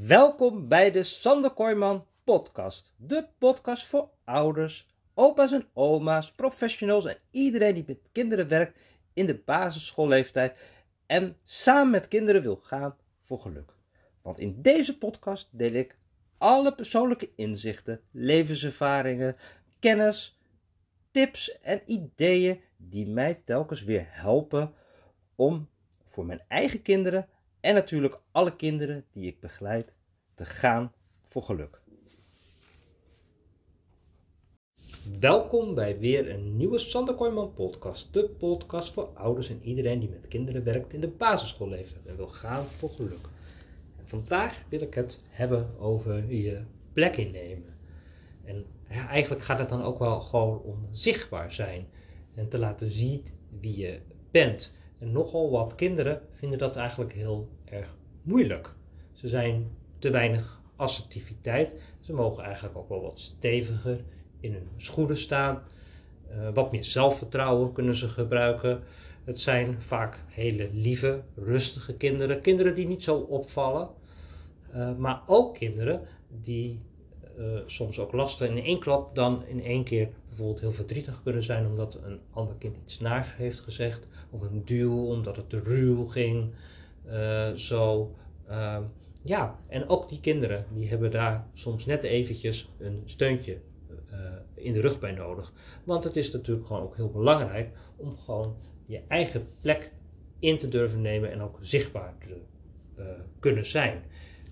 Welkom bij de Sander Kooijman podcast. De podcast voor ouders, opa's en oma's, professionals en iedereen die met kinderen werkt in de basisschoolleeftijd en samen met kinderen wil gaan voor geluk. Want in deze podcast deel ik alle persoonlijke inzichten, levenservaringen, kennis, tips en ideeën die mij telkens weer helpen om voor mijn eigen kinderen en natuurlijk alle kinderen die ik begeleid te gaan voor geluk. Welkom bij weer een nieuwe Sander Kooijman podcast. De podcast voor ouders en iedereen die met kinderen werkt in de basisschoolleeftijd en wil gaan voor geluk. En vandaag wil ik het hebben over je plek innemen. En ja, eigenlijk gaat het dan ook wel gewoon om zichtbaar zijn en te laten zien wie je bent. En nogal wat kinderen vinden dat eigenlijk heel erg moeilijk. Ze zijn te weinig assertiviteit. Ze mogen eigenlijk ook wel wat steviger in hun schoenen staan. Uh, wat meer zelfvertrouwen kunnen ze gebruiken. Het zijn vaak hele lieve, rustige kinderen. Kinderen die niet zo opvallen. Uh, maar ook kinderen die uh, soms ook lastig in één klap dan in één keer bijvoorbeeld heel verdrietig kunnen zijn omdat een ander kind iets naars heeft gezegd. Of een duw omdat het te ruw ging. Uh, zo. Uh, ja, en ook die kinderen die hebben daar soms net eventjes een steuntje in de rug bij nodig. Want het is natuurlijk gewoon ook heel belangrijk om gewoon je eigen plek in te durven nemen en ook zichtbaar te kunnen zijn.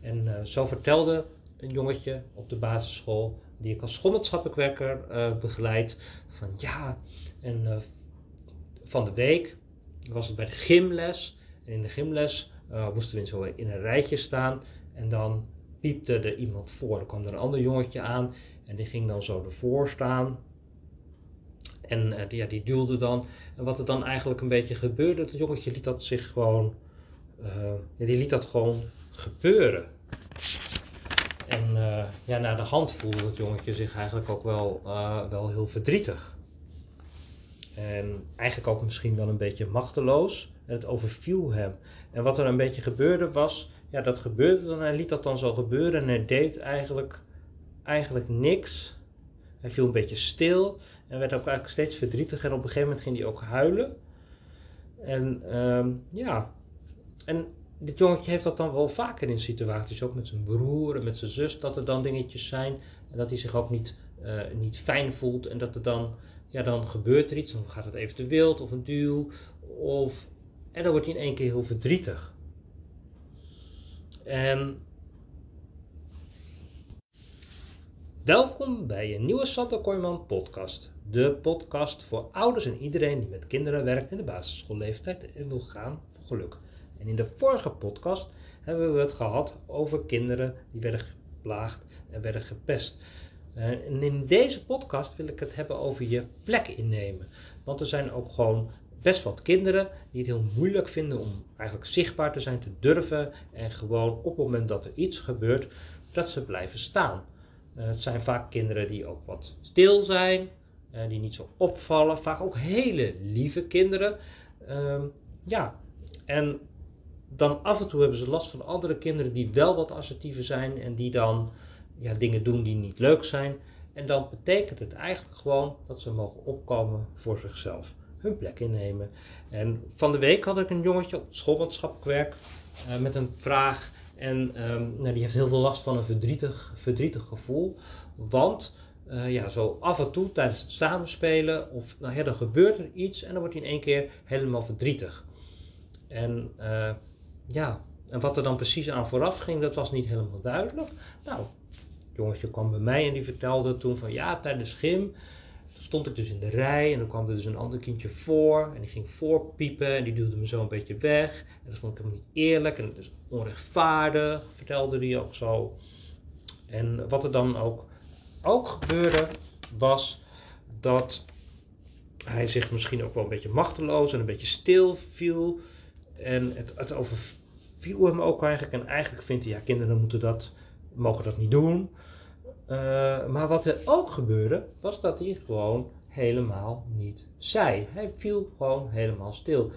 En zo vertelde een jongetje op de basisschool, die ik als schoolmaatschappelijk uh, begeleid. Van ja, en van de week was het bij de gymles. En in de gymles uh, moesten we zo in een rijtje staan. En dan piepte er iemand voor. Er kwam er een ander jongetje aan. En die ging dan zo ervoor staan. En die, ja, die duwde dan. En wat er dan eigenlijk een beetje gebeurde, het jongetje liet dat zich gewoon. ja, die liet dat gewoon gebeuren. En ja, naar de hand voelde het jongetje zich eigenlijk ook wel, wel heel verdrietig. En eigenlijk ook misschien wel een beetje machteloos. Het overviel hem. En wat er een beetje gebeurde was, ja, dat gebeurde dan. Hij liet dat dan zo gebeuren en hij deed eigenlijk, eigenlijk niks. Hij viel een beetje stil en werd ook eigenlijk steeds verdrietiger. En op een gegeven moment ging hij ook huilen. En um, ja, en dit jongetje heeft dat dan wel vaker in situaties, ook met zijn broer en met zijn zus, dat er dan dingetjes zijn en dat hij zich ook niet, uh, niet fijn voelt en dat er dan, ja, dan gebeurt er iets, dan gaat het even te wild of een duw, of, en dan wordt hij in één keer heel verdrietig. En welkom bij een nieuwe Santo Kooijman podcast. De podcast voor ouders en iedereen die met kinderen werkt in de basisschoolleeftijd en wil gaan voor geluk. En in de vorige podcast hebben we het gehad over kinderen die werden geplaagd en werden gepest. Eh, en in deze podcast wil ik het hebben over je plek innemen. Want er zijn ook gewoon best wat kinderen die het heel moeilijk vinden om eigenlijk zichtbaar te zijn, te durven. En gewoon op het moment dat er iets gebeurt, dat ze blijven staan. Uh, het zijn vaak kinderen die ook wat stil zijn, uh, die niet zo opvallen. Vaak ook hele lieve kinderen. Uh, ja, en dan af en toe hebben ze last van andere kinderen die wel wat assertiever zijn en die dan ja, dingen doen die niet leuk zijn. En dan betekent het eigenlijk gewoon dat ze mogen opkomen voor zichzelf, hun plek innemen. En van de week had ik een jongetje op schoolmaatschappelijk uh, met een vraag. En um, nou, die heeft heel veel last van een verdrietig, verdrietig gevoel. Want uh, ja, zo af en toe tijdens het samenspelen, of nou ja, dan gebeurt er iets en dan wordt hij in één keer helemaal verdrietig. En uh, ja, en wat er dan precies aan vooraf ging, dat was niet helemaal duidelijk. Nou, het jongetje kwam bij mij en die vertelde toen van ja, tijdens gym stond ik dus in de rij en dan kwam er dus een ander kindje voor en die ging voorpiepen en die duwde me zo een beetje weg. En dat vond ik helemaal niet eerlijk en het is onrechtvaardig, vertelde hij ook zo. En wat er dan ook, ook gebeurde, was dat hij zich misschien ook wel een beetje machteloos en een beetje stil viel. En het, het overviel hem ook eigenlijk. En eigenlijk vindt hij, ja, kinderen moeten dat, mogen dat niet doen. Uh, maar wat er ook gebeurde, was dat hij gewoon helemaal niet zei. Hij viel gewoon helemaal stil.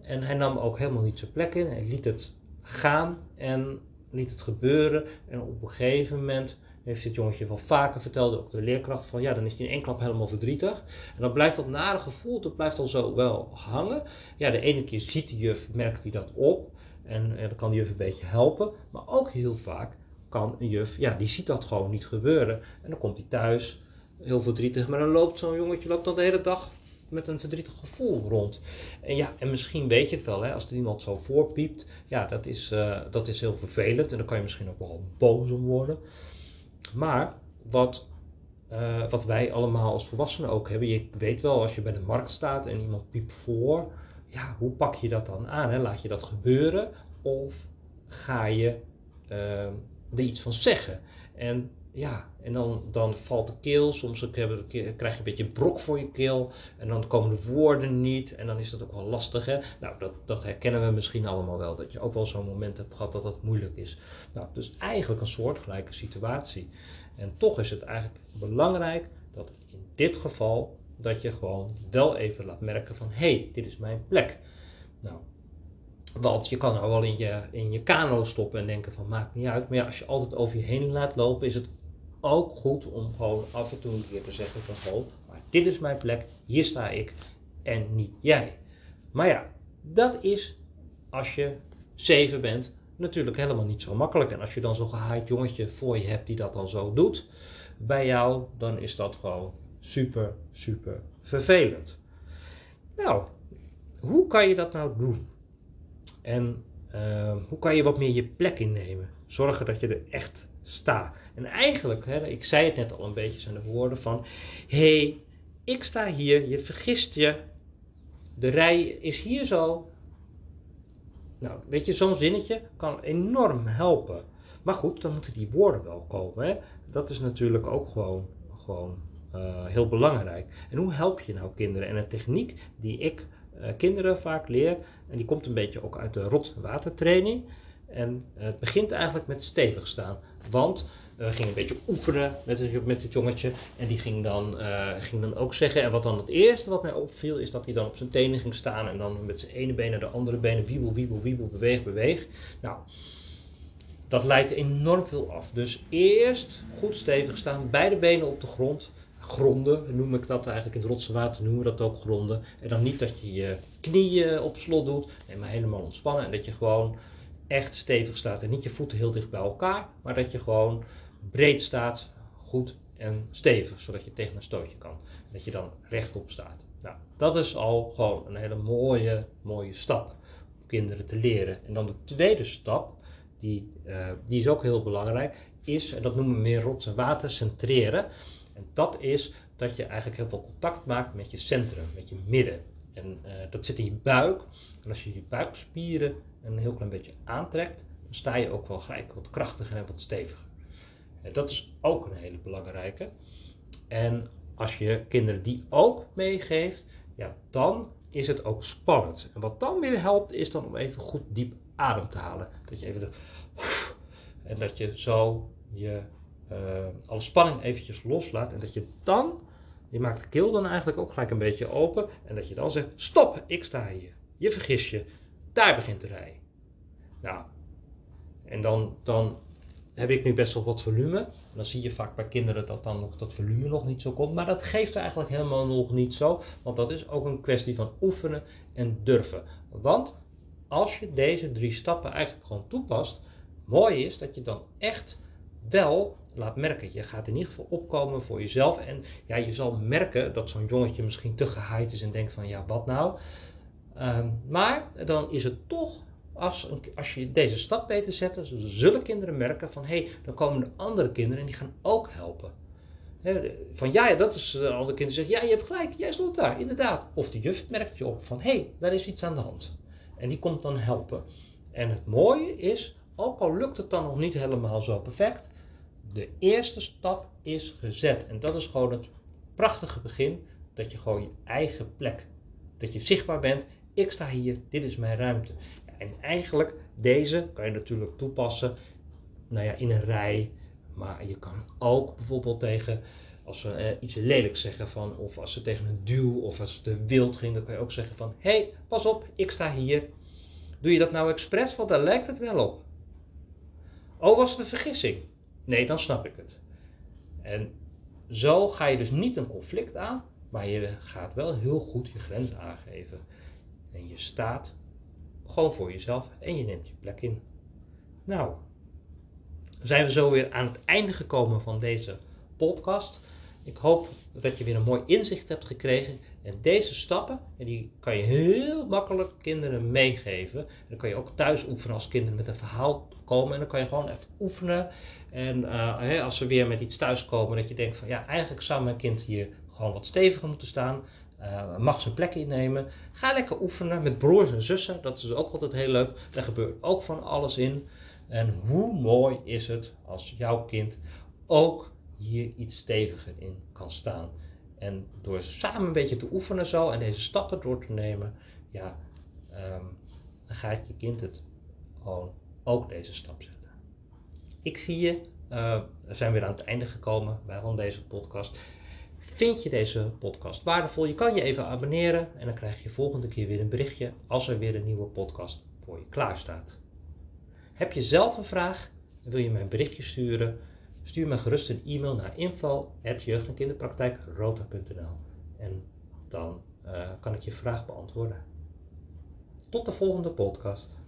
En hij nam ook helemaal niet zijn plek in. Hij liet het gaan. En liet het gebeuren. En op een gegeven moment heeft dit jongetje wel vaker verteld, ook de leerkracht, van ja, dan is hij in één klap helemaal verdrietig. En dan blijft dat nare gevoel, dat blijft al zo wel hangen. Ja, de ene keer ziet de juf, merkt hij dat op. En, dan kan de juf een beetje helpen. Maar ook heel vaak kan een juf, ja, die ziet dat gewoon niet gebeuren. En dan komt hij thuis, heel verdrietig. Maar dan loopt zo'n jongetje loopt dan de hele dag met een verdrietig gevoel rond. En ja, en misschien weet je het wel, hè, als er iemand zo voorpiept, ja, dat is, uh, dat is heel vervelend en dan kan je misschien ook wel boos om worden. Maar wat, uh, wat wij allemaal als volwassenen ook hebben, je weet wel als je bij de markt staat en iemand piept voor, ja, hoe pak je dat dan aan? Hè? Laat je dat gebeuren of ga je uh, er iets van zeggen? En ja, en dan, dan valt de keel. Soms krijg je een beetje brok voor je keel. En dan komen de woorden niet. En dan is dat ook wel lastig. Hè? Nou, dat, dat herkennen we misschien allemaal wel. Dat je ook wel zo'n moment hebt gehad dat dat moeilijk is. Nou, dus eigenlijk een soortgelijke situatie. En toch is het eigenlijk belangrijk dat in dit geval dat je gewoon wel even laat merken van hé, hey, dit is mijn plek. Nou, want je kan nou wel in je, in je kano stoppen en denken van maakt niet uit. Maar ja, als je altijd over je heen laat lopen, is het ook goed om gewoon af en toe een keer te zeggen van oh, maar dit is mijn plek, hier sta ik en niet jij. Maar ja, dat is als je zeven bent natuurlijk helemaal niet zo makkelijk. En als je dan zo'n gehaaid jongetje voor je hebt die dat dan zo doet bij jou, dan is dat gewoon super, super vervelend. Nou, hoe kan je dat nou doen? En uh, hoe kan je wat meer je plek innemen? Zorgen dat je er echt staat. En eigenlijk, hè, ik zei het net al een beetje, zijn de woorden van: hé, hey, ik sta hier, je vergist je, de rij is hier zo. Nou, weet je, zo'n zinnetje kan enorm helpen. Maar goed, dan moeten die woorden wel komen. Hè? Dat is natuurlijk ook gewoon, gewoon uh, heel belangrijk. En hoe help je nou kinderen? En een techniek die ik kinderen vaak leer, en die komt een beetje ook uit de rot- en watertraining. En het begint eigenlijk met stevig staan. Want we gingen een beetje oefenen met het, met het jongetje. En die ging dan, ging dan ook zeggen. En wat dan het eerste wat mij opviel, is dat hij dan op zijn tenen ging staan. En dan met zijn ene been naar de andere benen. Wiebel, wiebel, wiebel, beweeg, beweeg. Nou, dat leidt enorm veel af. Dus eerst goed stevig staan, beide benen op de grond. Gronden, noem ik dat eigenlijk in het rotse water, noemen we dat ook gronden. En dan niet dat je je knieën op slot doet, maar helemaal ontspannen. En dat je gewoon echt stevig staat en niet je voeten heel dicht bij elkaar, maar dat je gewoon breed staat, goed en stevig, zodat je tegen een stootje kan. Dat je dan rechtop staat. Nou, dat is al gewoon een hele mooie, mooie stap om kinderen te leren. En dan de tweede stap, die, uh, die is ook heel belangrijk, is, en dat noemen we meer rots en water, centreren. En dat is dat je eigenlijk heel veel contact maakt met je centrum, met je midden. En uh, dat zit in je buik. En als je je buikspieren een heel klein beetje aantrekt, dan sta je ook wel gelijk wat krachtiger en wat steviger. En dat is ook een hele belangrijke. En als je kinderen die ook meegeeft, ja, dan is het ook spannend. En wat dan weer helpt, is dan om even goed diep adem te halen. Dat je even de, en dat je zo je uh, alle spanning eventjes loslaat. En dat je dan, je maakt de keel dan eigenlijk ook gelijk een beetje open. En dat je dan zegt, stop, ik sta hier. Je vergis je. Daar begint de rij. Nou, en dan, dan heb ik nu best wel wat volume. Dan zie je vaak bij kinderen dat dan nog dat volume nog niet zo komt. Maar dat geeft eigenlijk helemaal nog niet zo. Want dat is ook een kwestie van oefenen en durven. Want als je deze drie stappen eigenlijk gewoon toepast, mooi is dat je dan echt wel laat merken. Je gaat in ieder geval opkomen voor jezelf. En ja, je zal merken dat zo'n jongetje misschien te gehaaid is en denkt van ja, wat nou? Um, maar dan is het toch als, als je deze stap weet te zetten, zullen kinderen merken van hé, hey, dan komen er andere kinderen en die gaan ook helpen. van ja, dat is de andere kinderen zeggen, ja, je hebt gelijk, jij stond daar, inderdaad. Of de juf merkt je op van hé, hey, daar is iets aan de hand. En die komt dan helpen. En het mooie is, ook al lukt het dan nog niet helemaal zo perfect, de eerste stap is gezet. En dat is gewoon het prachtige begin, dat je gewoon je eigen plek, dat je zichtbaar bent. Ik sta hier, dit is mijn ruimte. En eigenlijk, deze kan je natuurlijk toepassen nou ja, in een rij. Maar je kan ook bijvoorbeeld tegen, als ze eh, iets lelijks zeggen van, of als ze tegen een duw of als het wild ging, dan kan je ook zeggen van, hé, hey, pas op, ik sta hier. Doe je dat nou expres, want daar lijkt het wel op. Oh, was het een vergissing? Nee, dan snap ik het. En zo ga je dus niet een conflict aan, maar je gaat wel heel goed je grenzen aangeven. En je staat gewoon voor jezelf en je neemt je plek in. Nou, zijn we zo weer aan het einde gekomen van deze podcast. Ik hoop dat je weer een mooi inzicht hebt gekregen. En deze stappen, en die kan je heel makkelijk kinderen meegeven. En dan kan je ook thuis oefenen als kinderen met een verhaal komen. En dan kan je gewoon even oefenen. En uh, als ze weer met iets thuiskomen, dat je denkt van ja, eigenlijk zou mijn kind hier gewoon wat steviger moeten staan. Uh, mag zijn plek innemen. Ga lekker oefenen met broers en zussen. Dat is ook altijd heel leuk. Daar gebeurt ook van alles in. En hoe mooi is het als jouw kind ook hier iets steviger in kan staan. En door samen een beetje te oefenen zo en deze stappen door te nemen, ja, um, dan gaat je kind het gewoon ook deze stap zetten. Ik zie je, uh, we zijn weer aan het einde gekomen bij deze podcast. Vind je deze podcast waardevol? Je kan je even abonneren en dan krijg je volgende keer weer een berichtje als er weer een nieuwe podcast voor je klaar staat. Heb je zelf een vraag wil je mij een berichtje sturen? Stuur me gerust een e-mail naar info.jeugd- en kinderpraktijkrota.nl en dan uh, kan ik je vraag beantwoorden. Tot de volgende podcast.